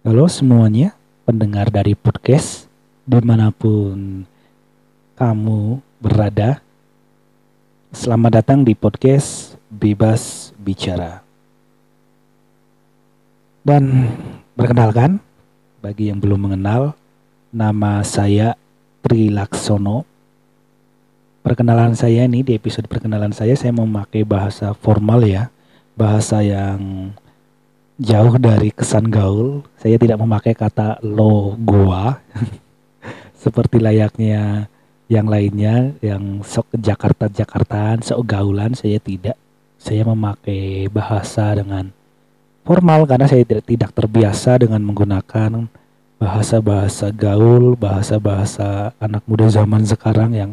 Halo semuanya, pendengar dari podcast di mana pun kamu berada. Selamat datang di podcast Bebas Bicara. Dan perkenalkan, bagi yang belum mengenal, nama saya Tri Laksono. Perkenalan saya ini di episode perkenalan saya saya memakai bahasa formal ya, bahasa yang jauh dari kesan gaul. Saya tidak memakai kata lo gua seperti layaknya yang lainnya yang sok Jakarta Jakartaan, sok gaulan saya tidak. Saya memakai bahasa dengan formal karena saya tidak tidak terbiasa dengan menggunakan bahasa-bahasa gaul, bahasa-bahasa anak muda zaman sekarang yang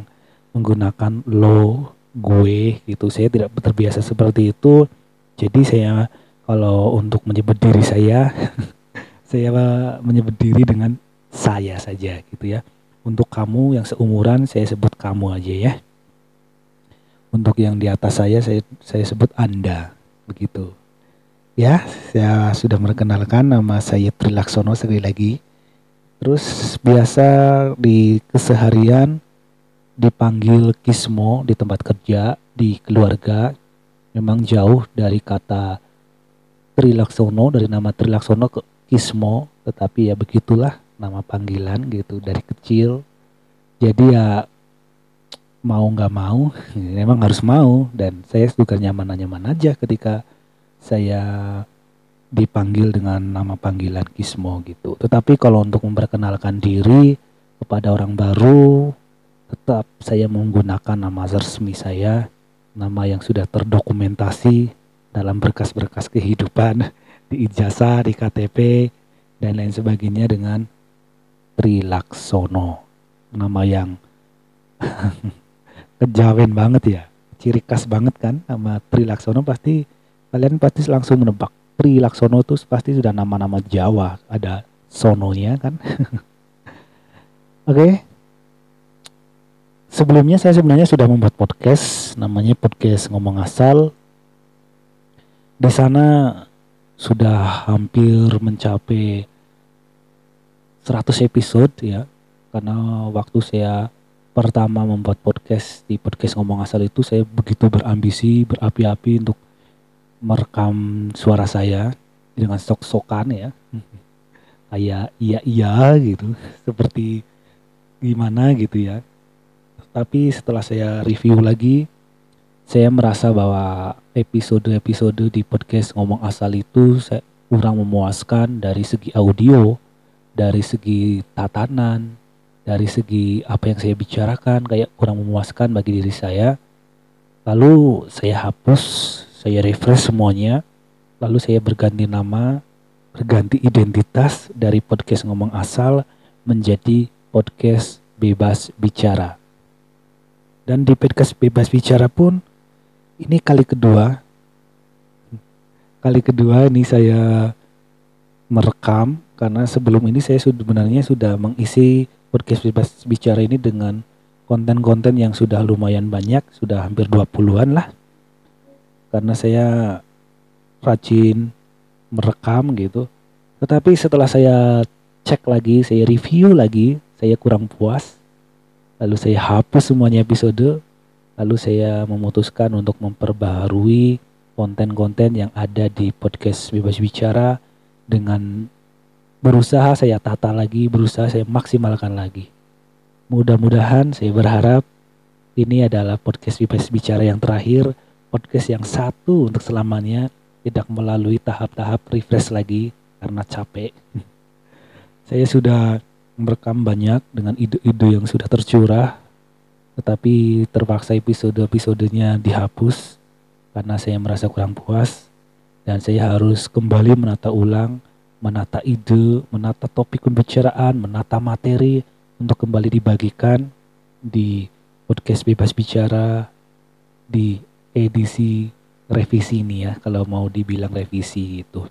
menggunakan lo, gue gitu. Saya tidak terbiasa seperti itu. Jadi saya kalau untuk menyebut diri saya, saya menyebut diri dengan saya saja gitu ya. Untuk kamu yang seumuran saya sebut kamu aja ya. Untuk yang di atas saya saya saya sebut Anda begitu. Ya, saya sudah memperkenalkan nama saya Trilaksono sekali lagi. Terus biasa di keseharian dipanggil Kismo di tempat kerja, di keluarga, memang jauh dari kata Trilaksono, dari nama Trilaksono ke Kismo, tetapi ya begitulah nama panggilan gitu dari kecil. Jadi ya mau nggak mau, memang harus mau dan saya juga nyaman-nyaman aja ketika saya dipanggil dengan nama panggilan Kismo gitu. Tetapi kalau untuk memperkenalkan diri kepada orang baru, tetap saya menggunakan nama resmi saya, nama yang sudah terdokumentasi dalam berkas-berkas kehidupan di ijazah, di KTP, dan lain sebagainya dengan Trilaksono. Nama yang kejawen banget ya, ciri khas banget kan nama Trilaksono pasti kalian pasti langsung menebak Trilaksono itu pasti sudah nama-nama Jawa, ada sononya kan. Oke, okay, Sebelumnya saya sebenarnya sudah membuat podcast, namanya podcast ngomong asal. Di sana sudah hampir mencapai 100 episode ya. Karena waktu saya pertama membuat podcast di podcast ngomong asal itu saya begitu berambisi, berapi-api untuk merekam suara saya dengan sok-sokan ya. Kayak iya-iya gitu, seperti gimana gitu ya tapi setelah saya review lagi, saya merasa bahwa episode-episode di podcast ngomong asal itu saya kurang memuaskan dari segi audio, dari segi tatanan, dari segi apa yang saya bicarakan kayak kurang memuaskan bagi diri saya. Lalu saya hapus, saya refresh semuanya, lalu saya berganti nama, berganti identitas dari podcast ngomong asal menjadi podcast bebas bicara. Dan di podcast bebas bicara pun ini kali kedua. Kali kedua ini saya merekam karena sebelum ini saya sebenarnya sudah mengisi podcast bebas bicara ini dengan konten-konten yang sudah lumayan banyak, sudah hampir 20-an lah. Karena saya rajin merekam gitu. Tetapi setelah saya cek lagi, saya review lagi, saya kurang puas lalu saya hapus semuanya episode, lalu saya memutuskan untuk memperbaharui konten-konten yang ada di podcast Bebas Bicara dengan berusaha saya tata lagi, berusaha saya maksimalkan lagi. Mudah-mudahan saya berharap ini adalah podcast Bebas Bicara yang terakhir, podcast yang satu untuk selamanya tidak melalui tahap-tahap refresh lagi karena capek. saya sudah merekam banyak dengan ide-ide yang sudah tercurah, tetapi terpaksa episode-episodenya dihapus karena saya merasa kurang puas dan saya harus kembali menata ulang, menata ide, menata topik pembicaraan, menata materi untuk kembali dibagikan di podcast bebas bicara di edisi revisi ini ya kalau mau dibilang revisi itu.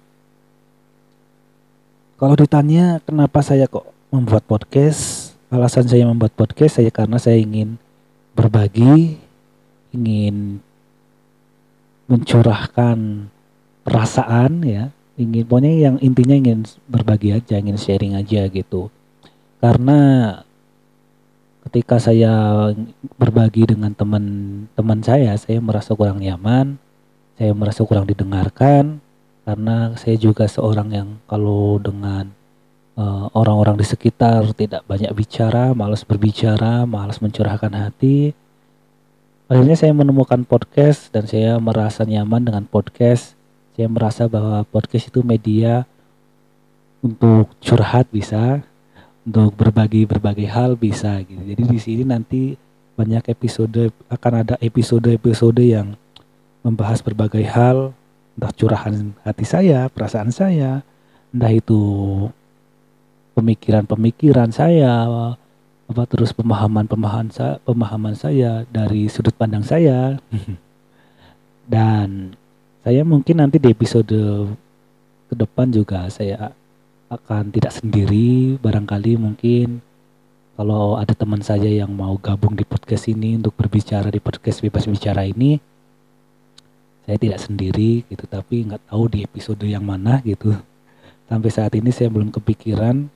Kalau ditanya kenapa saya kok membuat podcast. Alasan saya membuat podcast saya karena saya ingin berbagi, ingin mencurahkan perasaan ya, ingin pokoknya yang intinya ingin berbagi aja ingin sharing aja gitu. Karena ketika saya berbagi dengan teman-teman saya saya merasa kurang nyaman saya merasa kurang didengarkan karena saya juga seorang yang kalau dengan eh, orang-orang di sekitar tidak banyak bicara malas berbicara malas mencurahkan hati akhirnya saya menemukan podcast dan saya merasa nyaman dengan podcast saya merasa bahwa podcast itu media untuk curhat bisa, untuk berbagi berbagai hal bisa gitu. Jadi di sini nanti banyak episode akan ada episode-episode yang membahas berbagai hal, entah curahan hati saya, perasaan saya, entah itu pemikiran-pemikiran saya, apa terus pemahaman-pemahaman saya, pemahaman saya dari sudut pandang saya. Dan saya mungkin nanti di episode ke depan juga saya akan tidak sendiri barangkali mungkin kalau ada teman saja yang mau gabung di podcast ini untuk berbicara di podcast bebas bicara ini saya tidak sendiri gitu tapi nggak tahu di episode yang mana gitu sampai saat ini saya belum kepikiran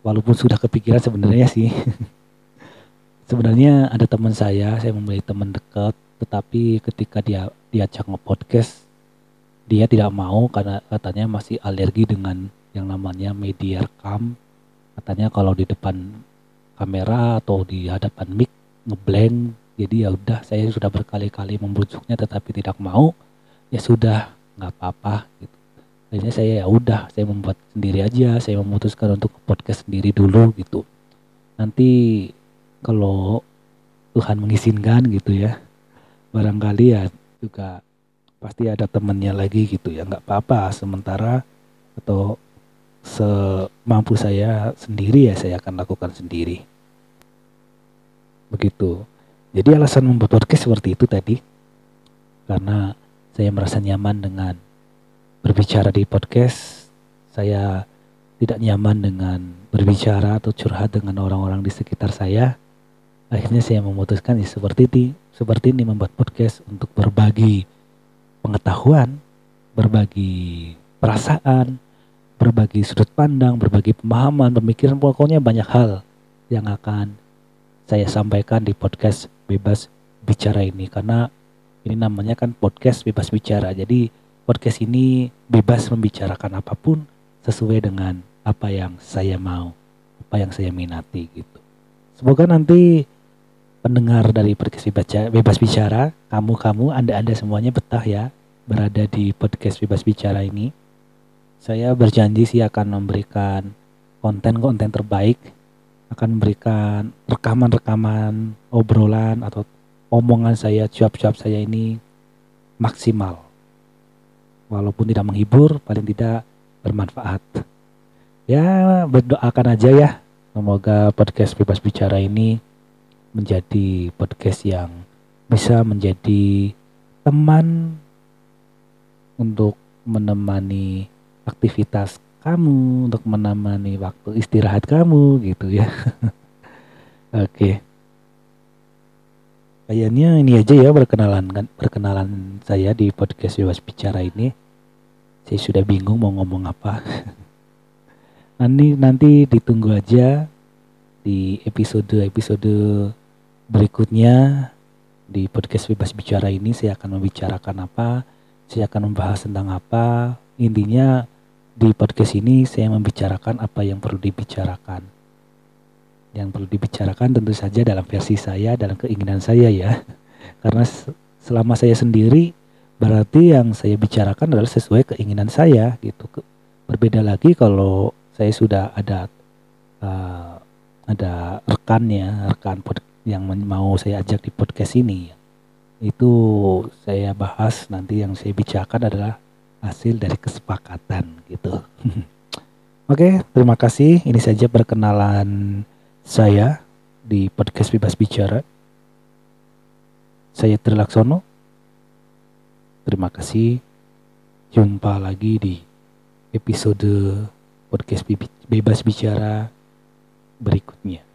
walaupun sudah kepikiran sebenarnya sih. Sebenarnya ada teman saya saya memilih teman dekat tetapi ketika dia diajak nge-podcast dia tidak mau karena katanya masih alergi dengan yang namanya media rekam. Katanya kalau di depan kamera atau di hadapan mic ngeblank jadi ya udah saya sudah berkali-kali membujuknya tetapi tidak mau ya sudah nggak apa-apa gitu akhirnya saya ya udah saya membuat sendiri aja saya memutuskan untuk podcast sendiri dulu gitu. Nanti kalau Tuhan mengizinkan gitu ya barangkali ya juga pasti ada temennya lagi gitu ya. Nggak apa-apa sementara atau semampu saya sendiri ya saya akan lakukan sendiri. Begitu. Jadi alasan membuat podcast seperti itu tadi karena saya merasa nyaman dengan berbicara di podcast saya tidak nyaman dengan berbicara atau curhat dengan orang-orang di sekitar saya akhirnya saya memutuskan ya seperti ini seperti ini membuat podcast untuk berbagi pengetahuan, berbagi perasaan, berbagi sudut pandang, berbagi pemahaman, pemikiran, pokoknya banyak hal yang akan saya sampaikan di podcast bebas bicara ini karena ini namanya kan podcast bebas bicara. Jadi podcast ini bebas membicarakan apa pun sesuai dengan apa yang saya mau, apa yang saya minati gitu. Semoga nanti pendengar dari podcast bebas bicara, kamu-kamu, anda-anda semuanya betah ya berada di podcast bebas bicara ini. Saya berjanji sih akan memberikan konten-konten terbaik, akan memberikan rekaman-rekaman obrolan atau omongan saya, cuap-cuap saya ini maksimal. Walaupun tidak menghibur, paling tidak bermanfaat. Ya, berdoakan aja ya. Semoga podcast bebas bicara ini menjadi podcast yang bisa menjadi teman untuk menemani aktivitas kamu, untuk menemani waktu istirahat kamu gitu ya. Oke. Kayaknya ini aja ya perkenalan kan perkenalan saya di podcast Bebas Bicara ini. Saya sudah bingung mau ngomong apa. nanti nanti ditunggu aja di episode-episode berikutnya di podcast bebas bicara ini saya akan membicarakan apa, saya akan membahas tentang apa. Intinya di podcast ini saya membicarakan apa yang perlu dibicarakan. Yang perlu dibicarakan tentu saja dalam versi saya, dalam keinginan saya ya. Karena selama saya sendiri berarti yang saya bicarakan adalah sesuai keinginan saya gitu. Berbeda lagi kalau saya sudah ada uh, ada rekannya, rekan yang mau saya ajak di podcast ini itu saya bahas nanti yang saya bicarakan adalah hasil dari kesepakatan gitu. Oke, terima kasih. Ini saja perkenalan saya di podcast Bebas Bicara. Saya Trilaksono. Terima kasih. Jumpa lagi di episode podcast Bebas Bicara berikutnya.